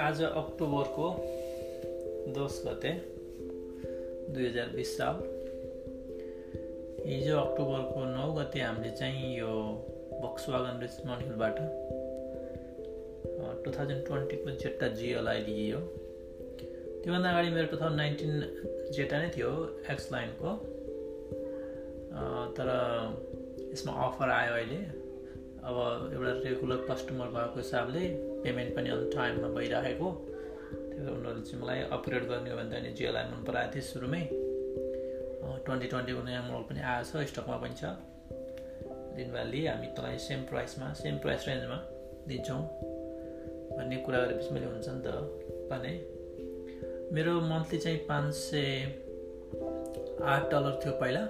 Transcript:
आज अक्टोबरको दस गते दुई हजार बिस साल। हिजो अक्टोबरको नौ गते हामीले चाहिँ यो बक्सवागन रिचमन्ड हिलबाट टु थाउजन्ड ट्वेन्टीको जेट्टा जिएलआई लिइयो। त्योभन्दा अगाडि मेरो टु थाउजन्ड नाइन्टिन जेटा नै थियो एक्स लाइनको तर यसमा अफर आयो अहिले। अब एउटा रेगुलर कस्टमर भएको हिसाबले पेमेन्ट पनि अन टाइममा भइरहेको। त्यही भएर उनीहरूले चाहिँ मलाई अपग्रेड गर्ने हो भने त जियोलाई मन पराएको थियो सुरुमै। ट्वेन्टी ट्वेन्टीको नयाँ मोडल पनि आएको छ स्टकमा पनि छ। दिनभरि हामी तँलाई सेम प्राइसमा सेम प्राइस रेन्जमा दिन्छौँ। भन्ने कुरा गरेपछि मैले हुन्छ नि त भने। मेरो मन्थली चाहिँ पाँच सय आठ डलर थियो पहिला।